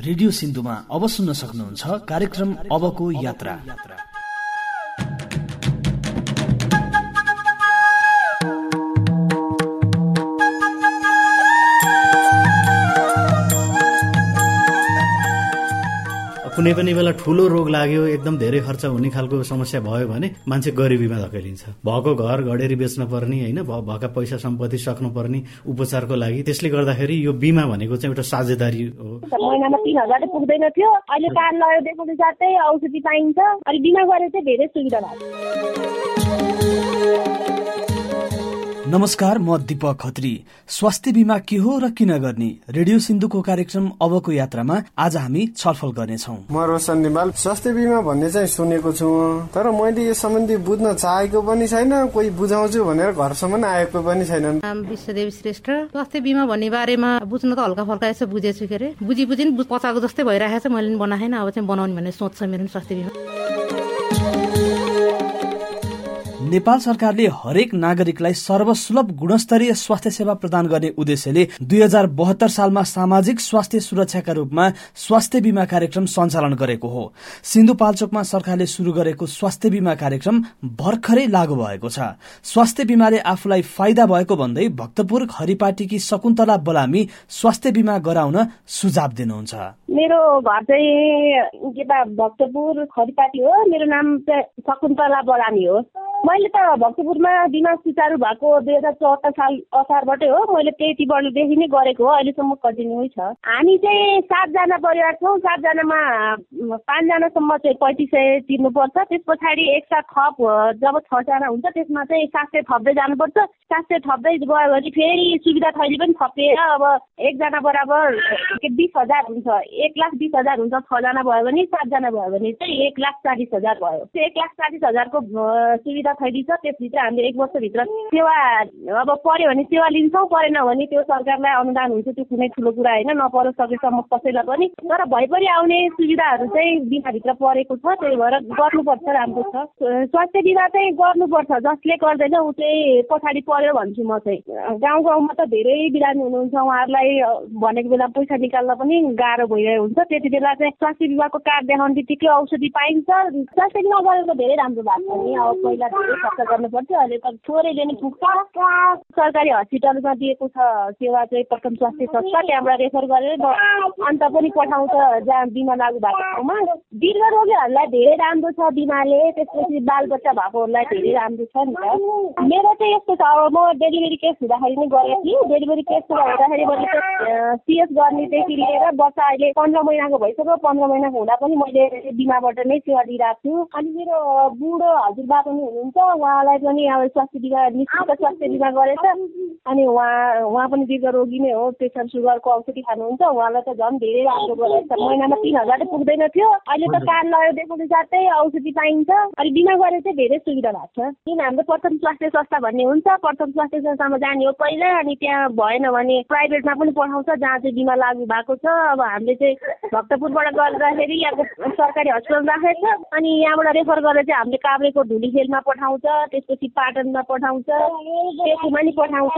Radio सिन्धुमा अब सुन्न सक्नुहुन्छ कार्यक्रम अबको यात्रा। कुनै पनि बेला ठुलो रोग लाग्यो एकदम धेरै खर्च हुने खालको समस्या भयो भने मान्छे गरिबीमा धकेलिन्छ। भएको घर घडेरी बेच्न पर्ने होइन भएका पैसा सम्पत्ति सक्नु पर्ने उपचारको लागि। त्यसले गर्दाखेरि यो बिमा भनेको चाहिँ एउटा साझेदारी हो। महिनामा तिन हजार पुग्दैन थियो। अहिले कार्ड लगायो देखाउने साथै औषधि पाइन्छ। अनि बिमा गरेर चाहिँ धेरै सुविधा भएको। नमस्कार म दिपक खत्री। स्वास्थ्य बिमा के हो र किन गर्ने? रेडियो सिन्धुको कार्यक्रम अबको यात्रामा आज हामी छलफल गर्नेछौ। म रोशन निमाल स्वास्थ्य बिमा भन्ने चाहिँ सुनेको छु। तर मैले यस सम्बन्धी बुझ्न चाहेको पनि छैन कोही बुझाउँछु भनेर घरसम्म आएको पनि छैन विश्वदेवी श्रेष्ठ। स्वास्थ्य बिमा भन्ने बारेमा बुझ्न त हल्का फल्का यसो बुझेछु के अरे। बुझी बुझी पचाएको जस्तै भइरहेको छ मैले बनाएन अब चाहिँ बनाउने भन्ने सोच छ मेरो स्वास्थ्य बिमा। नेपाल सरकारले हरेक नागरिकलाई सर्वसुलभ गुणस्तरीय स्वास्थ्य सेवा प्रदान गर्ने उद्देश्यले दुई हजार बहत्तर सालमा सामाजिक स्वास्थ्य सुरक्षाका रूपमा स्वास्थ्य बिमा कार्यक्रम सञ्चालन गरेको हो। सिन्धुपाल्चोकमा सरकारले शुरू गरेको स्वास्थ्य बिमा कार्यक्रम भर्खरै लागू भएको छ। स्वास्थ्य बिमाले आफूलाई फाइदा भएको भन्दै भक्तपुर खरिपाटीकी शकुन्तला बलामी स्वास्थ्य बिमा गराउन सुझाव दिनुहुन्छ। मेरो घर चाहिँ भक्तपुर खरिपाटी हो। मेरो नाम चाहिँ शकुन्तला बलामी हो। मैले त भक्तपुरमा बिमा सुचारू भएको दुई हजार चौहत्तर साल असारबाटै हो। मैले त्यति वर्षदेखि नै गरेको हो। अहिलेसम्म कन्टिन्यू छ। हामी चाहिँ सातजना परिवार छौँ। सातजनामा पाँचजनासम्म चाहिँ पैँतिस सय तिर्नुपर्छ। त्यस पछाडि एकसाथ थप जब छजना हुन्छ त्यसमा चाहिँ सात सय थप्दै जानुपर्छ। सात सय थप्दै गयो भने फेरि सुविधा थैली पनि थपेर अब एकजना बराबर बिस हजार हुन्छ। एक लाख बिस हजार हुन्छ। छजना भयो भने सातजना भयो भने चाहिँ एक लाख चालिस हजार भयो। त्यो एक लाख चालिस हजारको सुविधा थैली छ त्यसभित्र हामीले एक वर्षभित्र सेवा अब पर्यो भने सेवा लिन्छौँ परेन भने त्यो सरकारलाई अनुदान हुन्छ त्यो कुनै ठुलो कुरा होइन नपरोस् सकेसम्म कसैलाई पनि। तर भइपरि आउने सुविधाहरू चाहिँ बिमाभित्र परेको छ त्यही भएर गर्नुपर्छ राम्रो छ। स्वास्थ्य बिमा चाहिँ गर्नुपर्छ जसले गर्दैन ऊ चाहिँ पछाडि पर्यो भन्छु म चाहिँ। गाउँ गाउँमा त धेरै बिरामी हुनुहुन्छ उहाँहरूलाई भनेको बेला पैसा निकाल्न पनि गाह्रो भइरहेको हुन्छ। त्यति बेला चाहिँ स्वास्थ्य बिमाको कार्ड देखाउने बित्तिकै औषधि पाइन्छ। स्वास्थ्य बिमा धेरै राम्रो भएको छ नि अब पहिला खर्च गर्नु पर्थ्यो अहिले त थोरैले नै पुग्छ। सरकारी हस्पिटलमा दिएको छ सेवा चाहिँ प्रथम स्वास्थ्य संस्था त्यहाँबाट रेफर गरेर अन्त पनि पठाउँछ जहाँ बिमा लागु भएको ठाउँमा। दीर्घ रोगीहरूलाई धेरै राम्रो छ बिमाले त्यसपछि बालबच्चा भएकोहरूलाई धेरै राम्रो छ नि त। मेरो चाहिँ यस्तो छ अब म डेलिभरी केस हुँदाखेरि नै गरेको थिएँ। डेलिभरी केस हुँदाखेरि मैले सिएस गर्नेदेखि लिएर बच्चा अहिले पन्ध्र महिनाको भइसक्यो। पन्ध्र महिनाको हुँदा पनि मैले बिमाबाट नै सेवा दिइरहेको छु। अनि मेरो बुढो हजुरबा पनि हुनुहुन्छ उहाँलाई पनि अब स्वास्थ्य बिमा निशुल्क स्वास्थ्य बिमा गरेछ। अनि उहाँ उहाँ पनि दीर्घ रोगी नै हो प्रेसर सुगरको औषधि खानुहुन्छ। उहाँलाई त झन् धेरै राम्रो गरेछ। महिनामा तिन हजार पुग्दैन थियो। अहिले त कार्ड लगायो देखाउने साथै औषधि पाइन्छ। अनि बिमा गरेर चाहिँ धेरै सुविधा भएको छ। किन हाम्रो प्रथम स्वास्थ्य संस्था भन्ने हुन्छ। प्रथम स्वास्थ्य संस्थामा जाने हो पहिला। अनि त्यहाँ भएन भने प्राइभेटमा पनि पठाउँछ जहाँ चाहिँ बिमा लागु भएको छ। अब हामीले चाहिँ भक्तपुरबाट गर्दाखेरि यहाँको सरकारी हस्पिटल राखेको छ अनि यहाँबाट रेफर गरेर चाहिँ हामीले काभ्रेको धुलीखेलमा पठाउँछ। त्यसपछि पाटनमा पठाउँछ पेकुमा नि पठाउँछ।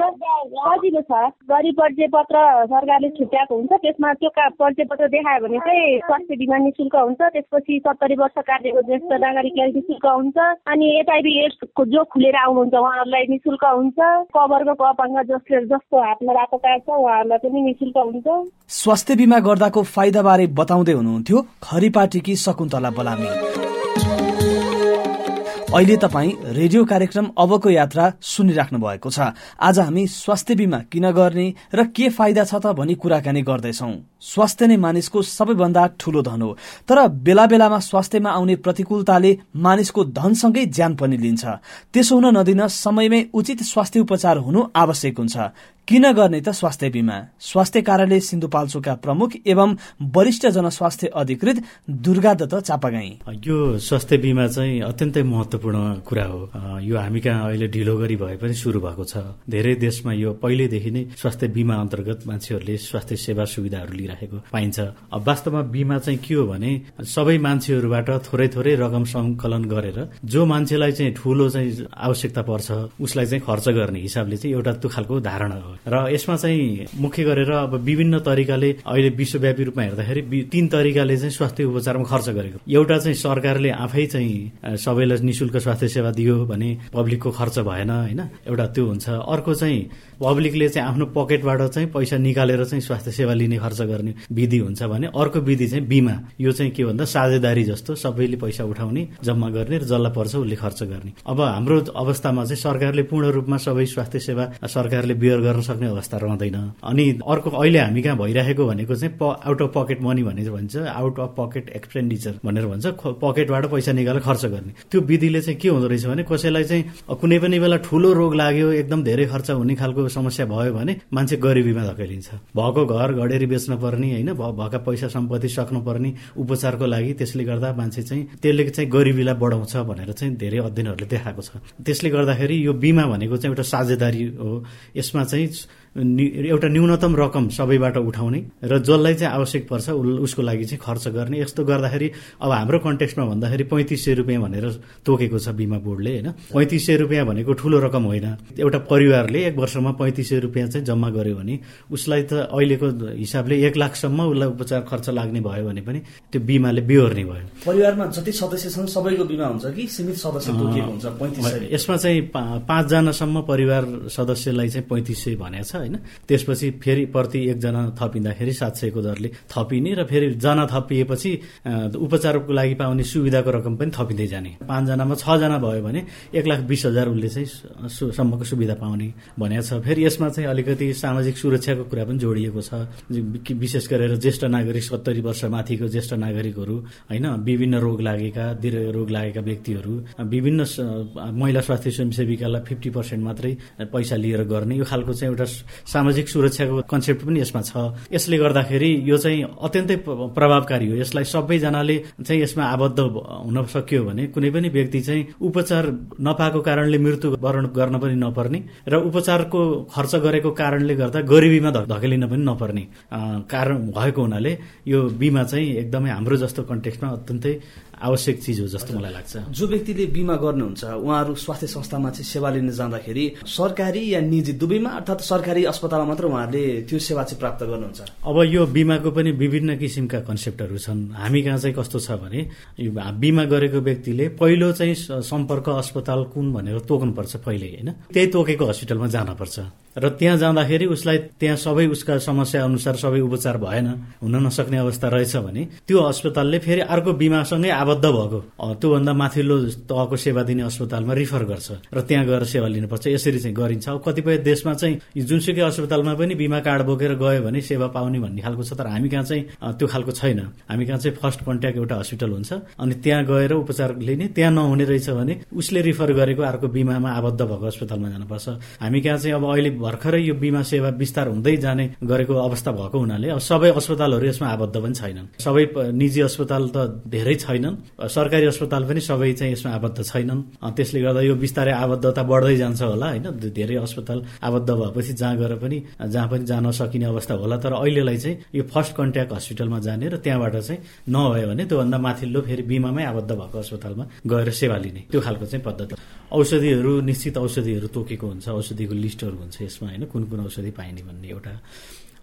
सजिलो छ। गरिब परिचय पत्र सरकारले छुट्याएको हुन्छ। त्यसमा त्यो परिचय पत्र देखायो भने चाहिँ स्वास्थ्य बिमा नि शुल्क हुन्छ। त्यसपछि सत्तरी वर्ष कार्यको ज्येष्ठ नागरिकलाई नि शुल्क हुन्छ। अनि एचआइबी एड्सको जो खुलेर आउनुहुन्छ उहाँहरूलाई नि शुल्क हुन्छ। कभरको अपाङ्ग जसले जस्तो हातमा राखेको कार्ड छ उहाँहरूलाई पनि नि शुल्क हुन्छ। स्वास्थ्य बिमा गर्दाको फाइदा बारे बताउँदै हुनुहुन्थ्यो खरिपाटीकी शकुन्तला बलामी। अहिले तपाईँ रेडियो कार्यक्रम अबको यात्रा सुनिराख्नु भएको छ। आज हामी स्वास्थ्य बिमा किन गर्ने र के फाइदा छ त भनी कुराकानी गर्दैछौ। स्वास्थ्य नै मानिसको सबैभन्दा ठूलो धन हो। तर बेला बेलामा स्वास्थ्यमा आउने प्रतिकूलताले मानिसको धनसँगै ज्यान पनि लिन्छ। त्यसो हुन नदिन समयमै उचित स्वास्थ्य उपचार हुनु आवश्यक हुन्छ। किन गर्ने त स्वास्थ्य बिमा? स्वास्थ्य कार्यालय सिन्धुपाल्चोकका प्रमुख एवं वरिष्ठ जनस्वास्थ्य अधिकृत दुर्गा दत्त चापागाई। यो स्वास्थ्य बिमा चाहिँ अत्यन्तै महत्वपूर्ण कुरा हो। यो हामी कहाँ अहिले ढिलो गरी भए पनि सुरु भएको छ। धेरै देशमा यो पहिलेदेखि नै स्वास्थ्य बिमा अन्तर्गत मान्छेहरूले स्वास्थ्य सेवा सुविधाहरू लिइराखेको पाइन्छ। अब वास्तवमा बिमा चाहिँ के हो भने सबै मान्छेहरूबाट थोरै थोरै रकम संकलन गरेर जो मान्छेलाई चाहिँ ठूलो चाहिँ आवश्यकता पर्छ उसलाई चाहिँ खर्च गर्ने हिसाबले चाहिँ एउटा त्यो खालको धारणा हो। र यसमा चाहिँ मुख्य गरेर अब विभिन्न तरिकाले अहिले विश्वव्यापी रूपमा हेर्दाखेरि तीन तरिकाले चाहिँ स्वास्थ्य उपचारमा खर्च गरेको। एउटा चाहिँ सरकारले आफै चाहिँ सबैलाई निशुल्क स्वास्थ्य सेवा दियो भने पब्लिकको खर्च भएन होइन? एउटा त्यो हुन्छ। अर्को चाहिँ पब्लिकले चाहिँ आफ्नो पकेटबाट चाहिँ पैसा निकालेर चाहिँ स्वास्थ्य सेवा लिने खर्च गर्ने विधि हुन्छ भने अर्को विधि चाहिँ बिमा। यो चाहिँ के भन्दा साझेदारी जस्तो सबैले पैसा उठाउने जम्मा गर्ने र जसलाई पर्छ उसले खर्च गर्ने। अब हाम्रो अवस्थामा चाहिँ सरकारले पूर्ण रूपमा सबै स्वास्थ्य सेवा सरकारले बियर गर्न सक्ने अवस्था रहँदैन। अनि अर्को अहिले हामी कहाँ भइरहेको भनेको चाहिँ आउट अफ पकेट मनी भनेर भन्छ। आउट अफ पकेट एक्सपेन्डिचर भनेर भन्छ। पकेटबाट पैसा निकालेर खर्च गर्ने। त्यो विधिले चाहिँ के हुँदो रहेछ भने कसैलाई चाहिँ कुनै पनि बेला ठुलो रोग लाग्यो एकदम धेरै खर्च हुने खालको समस्या भयो भने मान्छे गरिबीमा धकेलिन्छ। भएको घर घडेरी बेच्न पर्ने होइन भएका पैसा सम्पत्ति सक्नुपर्ने उपचारको लागि त्यसले गर्दा मान्छे चाहिँ त्यसले चाहिँ गरिबीलाई बढाउँछ भनेर चाहिँ धेरै अध्ययनहरूले देखाएको छ। त्यसले गर्दाखेरि यो बिमा भनेको चाहिँ एउटा साझेदारी हो। यसमा चाहिँ States एउटा न्यूनतम रकम सबैबाट उठाउने र जसलाई चाहिँ आवश्यक पर्छ उसको लागि चाहिँ खर्च गर्ने। यस्तो गर्दाखेरि अब हाम्रो कन्टेक्स्टमा भन्दाखेरि पैँतिस सय रुपियाँ भनेर तोकेको छ बिमा बोर्डले होइन? पैँतिस सय रुपियाँ भनेको ठुलो रकम होइन। एउटा परिवारले एक वर्षमा पैँतिस सय रुपियाँ चाहिँ जम्मा गर्यो भने उसलाई त अहिलेको हिसाबले एक लाखसम्म उसलाई उपचार खर्च लाग्ने भयो भने पनि त्यो बिमाले बिहोर्ने भयो। परिवारमा जति सदस्य छन् सबैको बिमा हुन्छ कि सीमित सदस्य हुन्छ यसमा चाहिँ पाँचजनासम्म परिवार सदस्यलाई चाहिँ पैँतिस सय भनेको छ होइन? त्यसपछि फेरि प्रति एकजना थपिँदाखेरि सात सयको दरले थपिने र फेरि जना थपिएपछि उपचारको लागि पाउने सुविधाको रकम पनि थपिँदै जाने। पाँचजनामा छजना भयो भने एक लाख बिस हजार उसले चाहिँ सम्मको सुविधा पाउने भनेको छ। फेरि यसमा चाहिँ अलिकति सामाजिक सुरक्षाको कुरा पनि जोडिएको छ। विशेष गरेर ज्येष्ठ नागरिक सत्तरी वर्ष माथिको ज्येष्ठ नागरिकहरू होइन? विभिन्न रोग लागेका दीर्घ रोग लागेका व्यक्तिहरू विभिन्न महिला स्वास्थ्य स्वयंसेविकालाई फिफ्टी पर्सेन्ट मात्रै पैसा लिएर गर्ने। यो खालको चाहिँ एउटा सामाजिक सुरक्षाको कन्सेप्ट पनि यसमा छ। यसले गर्दाखेरि यो चाहिँ अत्यन्तै प्रभावकारी हो। यसलाई सबैजनाले चाहिँ यसमा आबद्ध हुन सकियो भने कुनै पनि व्यक्ति चाहिँ उपचार नपाएको कारणले मृत्युवरण गर्न पनि नपर्ने र उपचारको खर्च गरेको कारणले गर्दा गरिबीमा धकेलिन पनि नपर्ने कारण भएको हुनाले यो बिमा चाहिँ एकदमै हाम्रो जस्तो कन्टेक्समा अत्यन्तै आवश्यक चिज हो जस्तो मलाई लाग्छ। जो व्यक्तिले बिमा गर्नुहुन्छ उहाँहरू स्वास्थ्य संस्थामा चाहिँ सेवा लिन जाँदाखेरि सरकारी या निजी दुवैमा अर्थात् सरकारी अस्पतालमा मात्र उहाँहरूले त्यो सेवा चाहिँ प्राप्त गर्नुहुन्छ। अब यो बिमाको पनि विभिन्न किसिमका कन्सेप्टहरू छन्। हामी कहाँ चाहिँ कस्तो छ भने बिमा गरेको व्यक्तिले पहिलो चाहिँ सम्पर्क अस्पताल कुन भनेर तोक्नुपर्छ पहिले होइन? त्यही तोकेको हस्पिटलमा जानुपर्छ। र त्यहाँ जाँदाखेरि उसलाई त्यहाँ सबै उसका समस्या अनुसार सबै उपचार भएन हुन नसक्ने अवस्था रहेछ भने त्यो अस्पतालले फेरि अर्को बिमासँगै आबद्ध भएको। त्योभन्दा माथिल्लो तहको सेवा दिने अस्पतालमा रिफर गर्छ र त्यहाँ गएर सेवा लिनुपर्छ। यसरी चाहिँ गरिन्छ। अब कतिपय देशमा चाहिँ जुनसुकै अस्पतालमा पनि बिमा कार्ड बोकेर गयो भने सेवा पाउने भन्ने खालको छ तर हामी कहाँ चाहिँ त्यो खालको छैन। हामी कहाँ चाहिँ फर्स्ट कन्ट्याक्ट एउटा हस्पिटल हुन्छ अनि त्यहाँ गएर उपचार लिने त्यहाँ नहुने रहेछ भने उसले रिफर गरेको अर्को बिमामा आबद्ध भएको अस्पतालमा जानुपर्छ। हामी कहाँ चाहिँ अब अहिले भर्खरै यो बिमा सेवा विस्तार हुँदै जाने गरेको अवस्था भएको हुनाले अब सबै अस्पतालहरू यसमा आबद्ध पनि छैनन्। सबै निजी अस्पताल त धेरै छैनन्। सरकारी अस्पताल पनि सबै चाहिँ यसमा आबद्ध छैनन्। त्यसले गर्दा यो बिस्तारै आबद्धता बढ्दै जान्छ होला होइन? धेरै अस्पताल आबद्ध भएपछि जहाँ गएर पनि जहाँ पनि जान सकिने अवस्था होला तर अहिलेलाई चाहिँ यो फर्स्ट कन्ट्याक्ट हस्पिटलमा जाने र त्यहाँबाट चाहिँ नभयो भने त्योभन्दा माथिल्लो फेरि बिमामै आबद्ध भएको अस्पतालमा गएर सेवा लिने। त्यो खालको चाहिँ पद्धति। औषधिहरू निश्चित औषधिहरू तोकेको हुन्छ औषधिको लिस्टहरू हुन्छ यसमा होइन कुन कुन औषधि पाइने भन्ने एउटा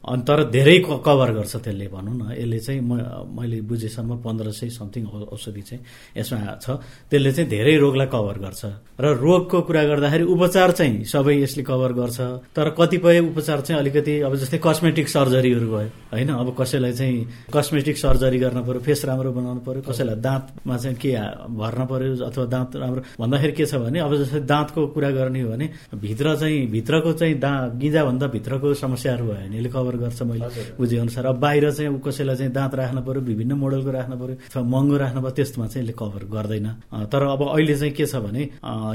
अनि तर धेरै कभर गर्छ त्यसले भनौँ न। यसले चाहिँ मैले बुझेसम्म पन्ध्र सय समथिङ औषधि चाहिँ यसमा छ। त्यसले चाहिँ धेरै रोगलाई कभर गर्छ। र रोगको कुरा गर्दाखेरि उपचार चाहिँ सबै यसले कभर गर्छ। तर कतिपय उपचार चाहिँ अलिकति अब जस्तै कस्मेटिक सर्जरीहरू भयो होइन? अब कसैलाई चाहिँ कस्मेटिक सर्जरी गर्न पर्यो फेस राम्रो बनाउनु पर्यो कसैलाई दाँतमा चाहिँ के भर्न पर्यो अथवा दाँत राम्रो भन्दाखेरि के छ भने अब जस्तै दाँतको कुरा गर्ने हो भने भित्र चाहिँ भित्रको चाहिँ दा गिजाभन्दा भित्रको समस्याहरू भयो भने यसले कभर कभर गर्छ मैले बुझे अनुसार अब बाहिर चाहिँ कसैलाई चाहिँ दाँत राख्नु पर्यो विभिन्न मोडलको राख्नु पर्यो अथवा महँगो राख्नु पर्यो त्यस्तोमा चाहिँ यसले कभर गर्दैन। तर अब अहिले चाहिँ के छ भने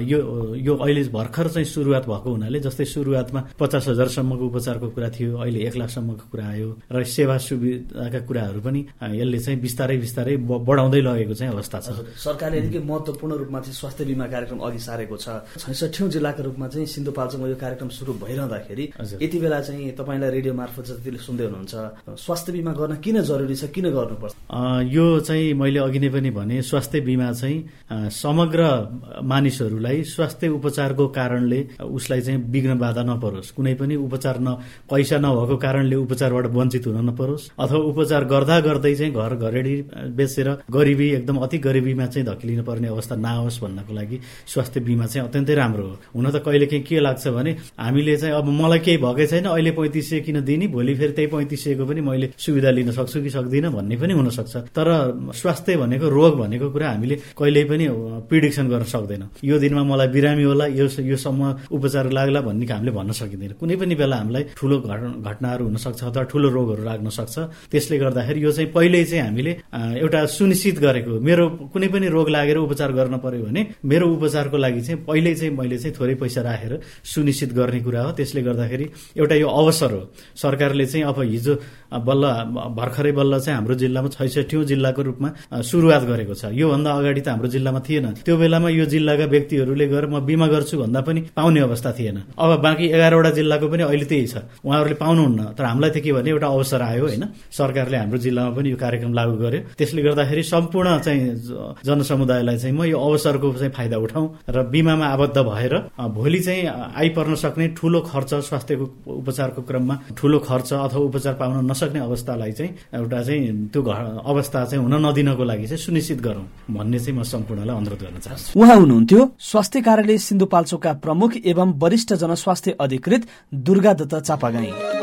यो यो अहिले भर्खर चाहिँ सुरुवात भएको हुनाले जस्तै सुरुवातमा पचास हजारसम्मको उपचारको कुरा थियो अहिले एक लाखसम्मको कुरा आयो र सेवा सुविधाका कुराहरू पनि यसले चाहिँ बिस्तारै बिस्तारै बढाउँदै लगेको चाहिँ अवस्था छ। सरकारले निकै महत्वपूर्ण रूपमा चाहिँ स्वास्थ्य बिमा कार्यक्रम अघि सारेको छ। छैसठी जिल्लाको रूपमा चाहिँ सिन्धुपाल्चोकमा यो कार्यक्रम सुरु भइरहँदाखेरि यति बेला चाहिँ तपाईँलाई रेडियो मार्फत जतिले सुन्दै हुनुहुन्छ। स्वास्थ्य बिमा गर्न किन जरुरी छ? किन गर्नुपर्छ? यो चाहिँ मैले अघि नै पनि भने स्वास्थ्य बिमा चाहिँ समग्र मानिसहरूलाई स्वास्थ्य उपचारको कारणले उसलाई चाहिँ विघ्न बाधा नपरोस्। कुनै पनि उपचार न पैसा नभएको कारणले उपचारबाट वञ्चित हुन नपरोस्। अथवा उपचार गर्दा गर्दै चाहिँ घर घरेडी बेचेर गरिबी एकदम अति गरिबीमा चाहिँ धकिलिनु पर्ने अवस्था नआओस् भन्नको लागि स्वास्थ्य बिमा चाहिँ अत्यन्तै राम्रो हो। हुन त कहिले काहीँ के लाग्छ भने हामीले चाहिँ अब मलाई केही भएकै छैन अहिले पैँतिस सय किन दिने? भोलि फेरि त्यही पैँतिस सयको पनि मैले सुविधा लिन सक्छु कि सक्दिनँ भन्ने पनि हुनसक्छ। तर स्वास्थ्य भनेको रोग भनेको कुरा हामीले कहिल्यै पनि प्रिडिक्सन गर्न सक्दैनौँ। यो दिनमा मलाई बिरामी होला यो यो सम्म उपचार लाग्ला भन्ने हामीले भन्न सकिँदैन। कुनै पनि बेला हामीलाई ठुलो घटनाहरू हुनसक्छ अथवा ठुलो रोगहरू लाग्न सक्छ। त्यसले गर्दाखेरि यो चाहिँ पहिल्यै चाहिँ हामीले एउटा सुनिश्चित गरेको मेरो कुनै पनि रोग लागेर उपचार गर्न पर्यो भने मेरो उपचारको लागि चाहिँ पहिल्यै चाहिँ मैले चाहिँ थोरै पैसा राखेर सुनिश्चित गर्ने कुरा हो। त्यसले गर्दाखेरि एउटा यो अवसर हो। सरकारले चाहिँ अब हिजो बल्ल भर्खरै बल्ल चाहिँ हाम्रो जिल्लामा छैसठी जिल्लाको रूपमा सुरुवात गरेको छ। योभन्दा अगाडि त हाम्रो जिल्लामा थिएन। त्यो बेलामा यो जिल्लाका व्यक्तिहरूले गएर म बिमा गर्छु भन्दा पनि पाउने अवस्था थिएन। अब बाँकी एघारवटा जिल्लाको पनि अहिले त्यही छ। उहाँहरूले पाउनुहुन्न। तर हामीलाई त के भने एउटा अवसर आयो होइन? सरकारले हाम्रो जिल्लामा पनि यो कार्यक्रम लागू गर्यो। त्यसले गर्दाखेरि सम्पूर्ण चाहिँ जनसमुदायलाई चाहिँ म यो अवसरको चाहिँ फाइदा उठाउँ र बिमामा आबद्ध भएर भोलि चाहिँ आइपर्न सक्ने ठुलो खर्च स्वास्थ्यको उपचारको क्रममा ठुलो खर्च अथवा उपचार पाउन नसक्ने अवस्थालाई चाहिँ एउटा चाहिँ त्यो अवस्था चाहिँ हुन नदिनको लागि चाहिँ सुनिश्चित गरौँ भन्ने चाहिँ म सम्पूर्णलाई अनुरोध गर्न चाहन्छु। उहाँ हुनुहुन्थ्यो। स्वास्थ्य कार्यालय सिन्धुपाल्चोकका प्रमुख एवं वरिष्ठ जनस्वास्थ्य अधिकृत दुर्गा दत्त चापागाई।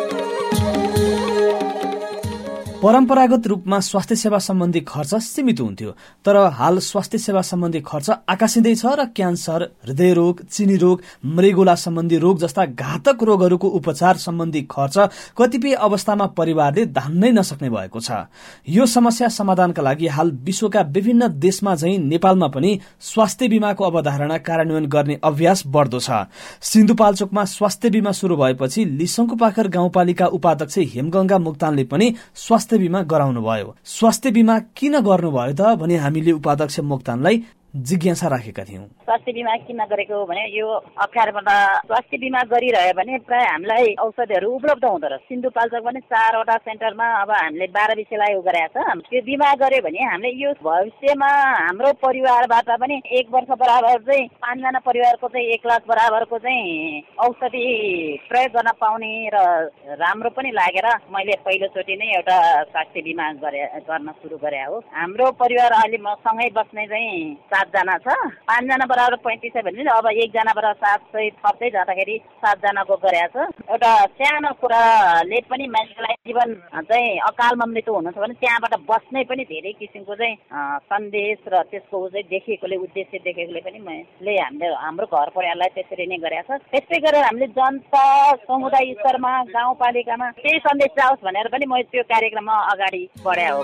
परम्परागत रूपमा स्वास्थ्य सेवा सम्बन्धी खर्च सीमित हुन्थ्यो तर हाल स्वास्थ्य सेवा सम्बन्धी खर्च आकाशिँदैछ र क्यान्सर हृदयरोग चिनी रोग मृगोला सम्बन्धी रोग जस्ता घातक रोगहरूको उपचार सम्बन्धी खर्च कतिपय अवस्थामा परिवारले धान्नै नसक्ने भएको छ। यो समस्या समाधानका लागि हाल विश्वका विभिन्न देशमा झै नेपालमा पनि स्वास्थ्य बीमाको अवधारणा कार्यान्वयन गर्ने अभ्यास बढ्दो छ। सिन्धुपाल्चोकमा स्वास्थ्य बीमा शुरू भएपछि लिसङ्कु पाखर गाउँपालिका उपाध्यक्ष हेमगंगा मुक्तानले पनि स्वास्थ्य स्वास्थ्य बिमा गराउनु भयो। स्वास्थ्य बिमा किन गर्नुभयो त? भने हामीले उपाध्यक्ष मोक्तानलाई जिज्ञासा राखेका थियौँ। स्वास्थ्य बिमा किन गरेको भने यो अप्ठ्यारोबाट स्वास्थ्य बिमा गरिरह्यो भने प्राय हामीलाई औषधिहरू उपलब्ध हुँदो रहेछ। सिन्धुपाल्चोक पनि चारवटा सेन्टरमा अब हामीले बाह्र विषयलाई उ गरेका छ। त्यो बिमा गर्यो भने हामीले यो भविष्यमा हाम्रो परिवारबाट पनि एक वर्ष बराबर चाहिँ पाँचजना परिवारको चाहिँ एक लाख बराबरको चाहिँ औषधि प्रयोग गर्न पाउने र राम्रो पनि लागेर मैले पहिलोचोटि नै एउटा स्वास्थ्य बिमा गरे गर्न सुरु गरे हो। हाम्रो परिवार अहिले म सँगै बस्ने चाहिँ सातजना छ। पाँचजना बराबर पैँतिस सय भने अब एकजना बराबर सात सय थप्दै जाँदाखेरि सातजनाको छ। एउटा सानो कुराले पनि मान्छेलाई जीवन चाहिँ अकालमा मृत्यु हुनु छ भने त्यहाँबाट बस्नै पनि धेरै किसिमको चाहिँ सन्देश र त्यसको चाहिँ देखिएकोले उद्देश्य देखेकोले पनि मैले हामीले हाम्रो घर परिवारलाई त्यसरी नै गरेका छ। त्यस्तै गरेर हामीले जनता समुदाय स्तरमा गाउँपालिकामा त्यही सन्देश जाओस् भनेर पनि म त्यो कार्यक्रममा अगाडि बढाए हो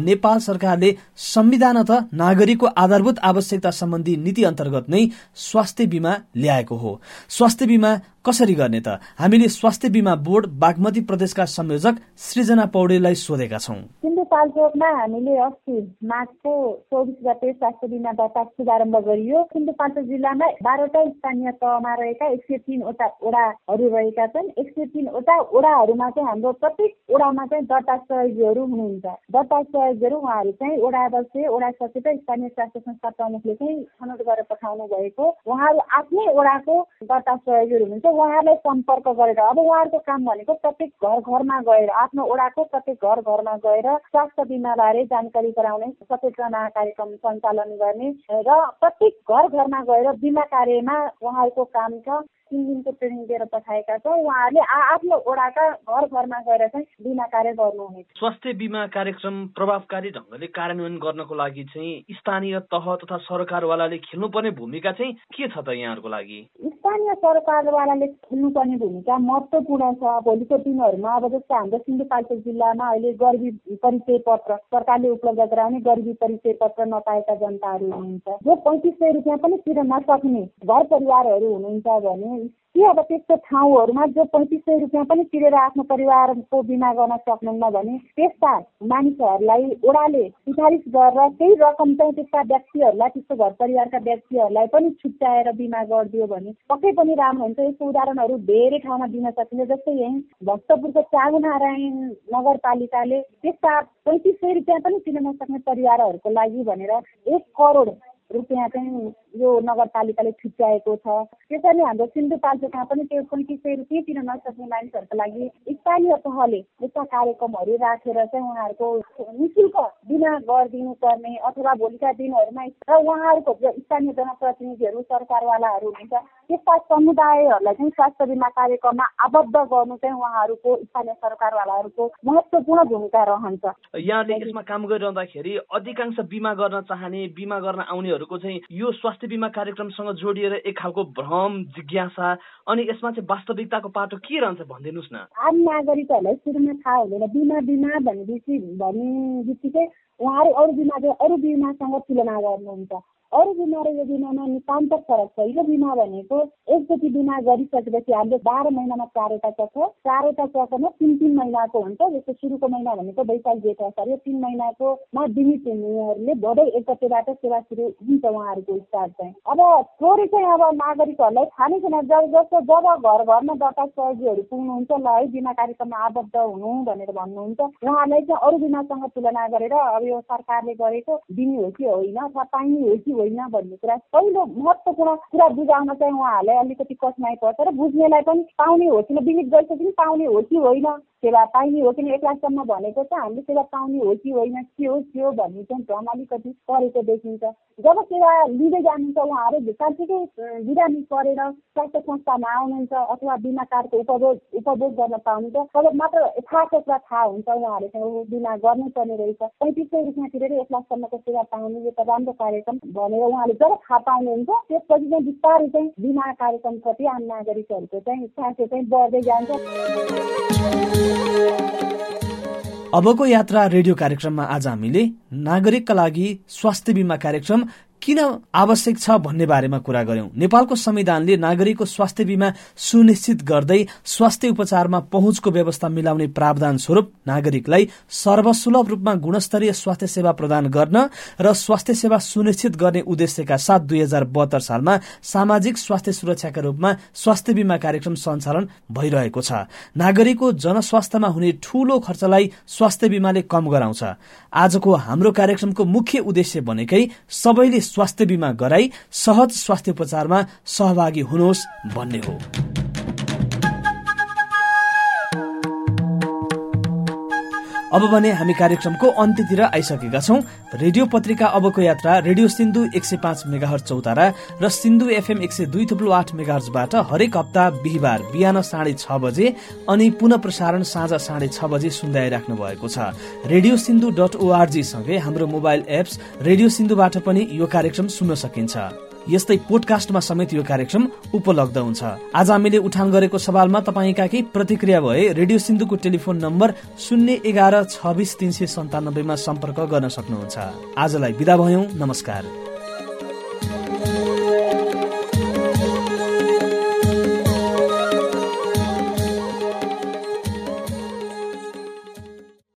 नेपाल सरकारले संविधान त नागरिकको आधारभूत आवश्यकता सम्बन्धी नीति अन्तर्गत नै स्वास्थ्य बिमा ल्याएको हो। स्वास्थ्य बिमा कसरी गर्ने त? हामीले स्वास्थ्य बिमा बोर्ड बागमती प्रदेशका संयोजक सृजना पौडेललाई सोधेका छौँ। सिन्धुपाल्चोकमा हामीले अस्ति मार्चको चौबिस गते स्वास्थ्य बिमा दर्ता शुभारम्भ गरियो। सिन्धुपाल्चोक जिल्लामा बाह्रवटा स्थानीय तहमा रहेका एक सय तिनवटा ओडाहरू रहेका छन्। एक सय तिनवटा ओडाहरूमा चाहिँ हाम्रो प्रत्येक ओडामा चाहिँ दर्ता सहयोगीहरू हुनुहुन्छ दर्ता सहयोगीहरू उहाँहरू चाहिँ। ओडा सचिव र स्थानीय स्वास्थ्य संस्था प्रमुखले चाहिँ छनौट गरेर पठाउनु भएको। उहाँहरू आफ्नै ओडाको दर्ता सहयोगीहरू हुनुहुन्छ। उहाँहरूलाई सम्पर्क गरेर अब उहाँहरूको काम भनेको प्रत्येक घर घरमा गएर आफ्नो ओडाको प्रत्येक घर घरमा गएर स्वास्थ्य बिमाबारे जानकारी गराउने सचेतना कार्यक्रम सञ्चालन गर्ने र प्रत्येक घर घरमा गएर बिमा कार्यमा उहाँहरूको काम छ। तिन दिनको ट्रेनिङ दिएर पठाएका छौँ। उहाँहरूले आफ्नो ओडाका घर घरमा गएर चाहिँ बिमा कार्य गर्नुहुनेछ। स्वास्थ्य बिमा कार्यक्रम प्रभावकारी ढङ्गले कार्यान्वयन गर्नको लागि चाहिँ स्थानीय तह तथा सरकारवालाले खेल्नुपर्ने भूमिका चाहिँ के छ त यहाँहरूको लागि? स्थानीय सरकारवालाले खेल्नुपर्ने भूमिका महत्त्वपूर्ण छ। भोलिको दिनहरूमा अब जस्तो हाम्रो सिन्धुपाल्चोक जिल्लामा अहिले गरिबी परिचय पत्र सरकारले उपलब्ध गराउने गरिबी परिचय पत्र नपाएका जनताहरू हुनुहुन्छ। जो पैँतिस सय रुपियाँ पनि तिर्न नसक्ने घर परिवारहरू हुनुहुन्छ भने के अब त्यस्तो ठाउँहरूमा जो पैँतिस सय रुपियाँ पनि तिरेर आफ्नो परिवारको बिमा गर्न सक्नुहुन्न भने त्यस्ता मानिसहरूलाई ओडाले सिफारिस गरेर त्यही रकम चाहिँ त्यस्ता व्यक्तिहरूलाई त्यस्तो घर परिवारका व्यक्तिहरूलाई पनि छुट्याएर बिमा गरिदियो भने पक्कै पनि राम्रो हुन्छ यस्तो उदाहरणहरू धेरै ठाउँमा दिन सकिन्छ। जस्तै यहीँ भक्तपुरको चागुनारायण नगरपालिकाले त्यस्ता पैँतिस सय रुपियाँ पनि तिर्न नसक्ने परिवारहरूको लागि भनेर एक करोड रुपियाँ चाहिँ यो नगरपालिकाले छुट्याएको छ। त्यसैले हाम्रो सिन्धुपाल्चोकमा पनि त्यो पैँतिस सय रुपियाँ तिर्न नसक्ने मानिसहरूको लागि स्थानीय तहले यस्ता कार्यक्रमहरू राखेर चाहिँ उहाँहरूको निशुल्क बिमा गरिदिनु पर्ने अथवा भोलिका दिनहरूमा र उहाँहरूको स्थानीय जनप्रतिनिधिहरू सरकारवालाहरू हुनुहुन्छ त्यस्ता समुदायहरूलाई चाहिँ स्वास्थ्य बिमा कार्यक्रममा आबद्ध गर्नु चाहिँ उहाँहरूको स्थानीय सरकारवालाहरूको महत्त्वपूर्ण भूमिका रहन्छ। यहाँले यसमा काम गरिरहँदाखेरि अधिकांश बिमा गर्न चाहने बिमा गर्न आउनेहरूको चाहिँ यो स्वास्थ्य बिमा कार्यक्रमसँग जोडिएर एक खालको भ्रम जिज्ञासा अनि यसमा चाहिँ वास्तविकताको पाटो के रहन्छ भनिदिनुहोस् न। आम नागरिकहरूलाई सुरुमा थाहा हुँदैन बिमा बिमा भनेपछि भने बित्तिकै उहाँहरू अरू बिमा अरू बिमासँग तुलना गर्नुहुन्छ। अरू बिमा र यो बिमामा नितान्त फरक छ। यो बिमा भनेको एकचोटि बिमा गरिसकेपछि हामीले बाह्र महिनामा चारवटा चक्र चारवटा चक्रमा तिन तिन महिनाको हुन्छ। जस्तो सुरुको महिना भनेको वैशाख जेठ असार यो तिन महिनाकोमा बिमित हुनेहरूले भोदै एक गतेबाट सेवा सुरु हुन्छ उहाँहरूको स्टार्ट चाहिँ। अब थोरै चाहिँ अब नागरिकहरूलाई थाहा नै छैन। जब जस्तो जब घर घरमा दर्ता सहयोगीहरू पुग्नुहुन्छ ल है बिमा कार्यक्रममा आबद्ध हुनु भनेर भन्नुहुन्छ उहाँहरूलाई चाहिँ अरू बिमासँग तुलना गरेर अब यो सरकारले गरेको दिने हो कि होइन अथवा पाइने हो कि होइन भन्ने कुरा पहिलो महत्त्वपूर्ण कुरा बुझाउन चाहिँ उहाँहरूलाई अलिकति कठिनाइ पर्छ र बुझ्नेलाई पनि पाउने हो कि बिमित गरिसकेपछि पाउने हो कि होइन? सेवा पाइने हो किन एक लाखसम्म भनेको चाहिँ हामीले सेवा पाउने हो कि होइन? के हो के हो भन्ने चाहिँ भ्रम अलिकति परेको देखिन्छ। जब सेवा लिँदै जानुहुन्छ उहाँहरू साँच्चीकै बिरामी परेर स्वास्थ्य संस्थामा आउनुहुन्छ अथवा बिमा कार्डको उपभोग उपभोग गर्न पाउनुहुन्छ तब मात्र यथार्थ कुरा थाहा हुन्छ उहाँहरूले चाहिँ बिमा गर्नै पर्ने रहेछ। पैँतिस सय रुपियाँ तिरेर एक लाखसम्मको सेवा पाउने। यो त राम्रो कार्यक्रम भनेर उहाँले जब थाहा पाउनुहुन्छ त्यसपछि चाहिँ बिस्तारै चाहिँ बिमा कार्यक्रमप्रति आम नागरिकहरूको चाहिँ चासो चाहिँ बढ्दै जान्छ। अबको यात्रा रेडियो कार्यक्रममा आज हामीले नागरिकका लागि स्वास्थ्य बिमा कार्यक्रम किन आवश्यक छ भन्ने बारेमा कुरा गर्यौं। नेपालको संविधानले नागरिकको स्वास्थ्य बिमा सुनिश्चित गर्दै स्वास्थ्य उपचारमा पहुँचको व्यवस्था मिलाउने प्रावधान स्वरूप नागरिकलाई सर्वसुलभ रूपमा गुणस्तरीय स्वास्थ्य सेवा प्रदान गर्न र स्वास्थ्य सेवा सुनिश्चित गर्ने उद्देश्यका साथ दुई हजार बहत्तर सालमा सामाजिक स्वास्थ्य सुरक्षाका रूपमा स्वास्थ्य बिमा कार्यक्रम सञ्चालन भइरहेको छ। नागरिकको जनस्वास्थ्यमा हुने ठूलो खर्चलाई स्वास्थ्य बिमाले कम गराउँछ। आजको हाम्रो कार्यक्रमको मुख्य उद्देश्य भनेकै सबैले स्वास्थ्य बिमा गराई सहज स्वास्थ्य उपचारमा सहभागी हुनुहोस् भन्ने हो। अब भने हामी कार्यक्रमको अन्त्यतिर आइसकेका छौं। रेडियो पत्रिका अबको यात्रा रेडियो सिन्धु एक सय पाँच मेगाहर चौतारा र सिन्धु एफएम एक सय दुई थुप्लो आठ मेगाहरबाट हरेक हप्ता बिहिबार बिहान साढे छ बजे अनि पुनः प्रसारण साँझ साढे छ बजे सुन्दै आइराख्नु भएको छ। रेडियो सिन्धु डट ओआरजी सँगै हाम्रो मोबाइल एप्स रेडियो सिन्धुबाट पनि यो कार्यक्रम सुन्न सकिन्छ। यस्तै पोडकास्टमा समेत यो कार्यक्रम उपलब्ध हुन्छ। आज हामीले उठान गरेको सवालमा तपाईँका केही प्रतिक्रिया भए रेडियो सिन्धुको टेलिफोन नम्बर शून्य एघार छब्बिस तिन सय सन्तानब्बेमा सम्पर्क गर्न सक्नुहुन्छ। आजलाई विदा भयौं। नमस्कार।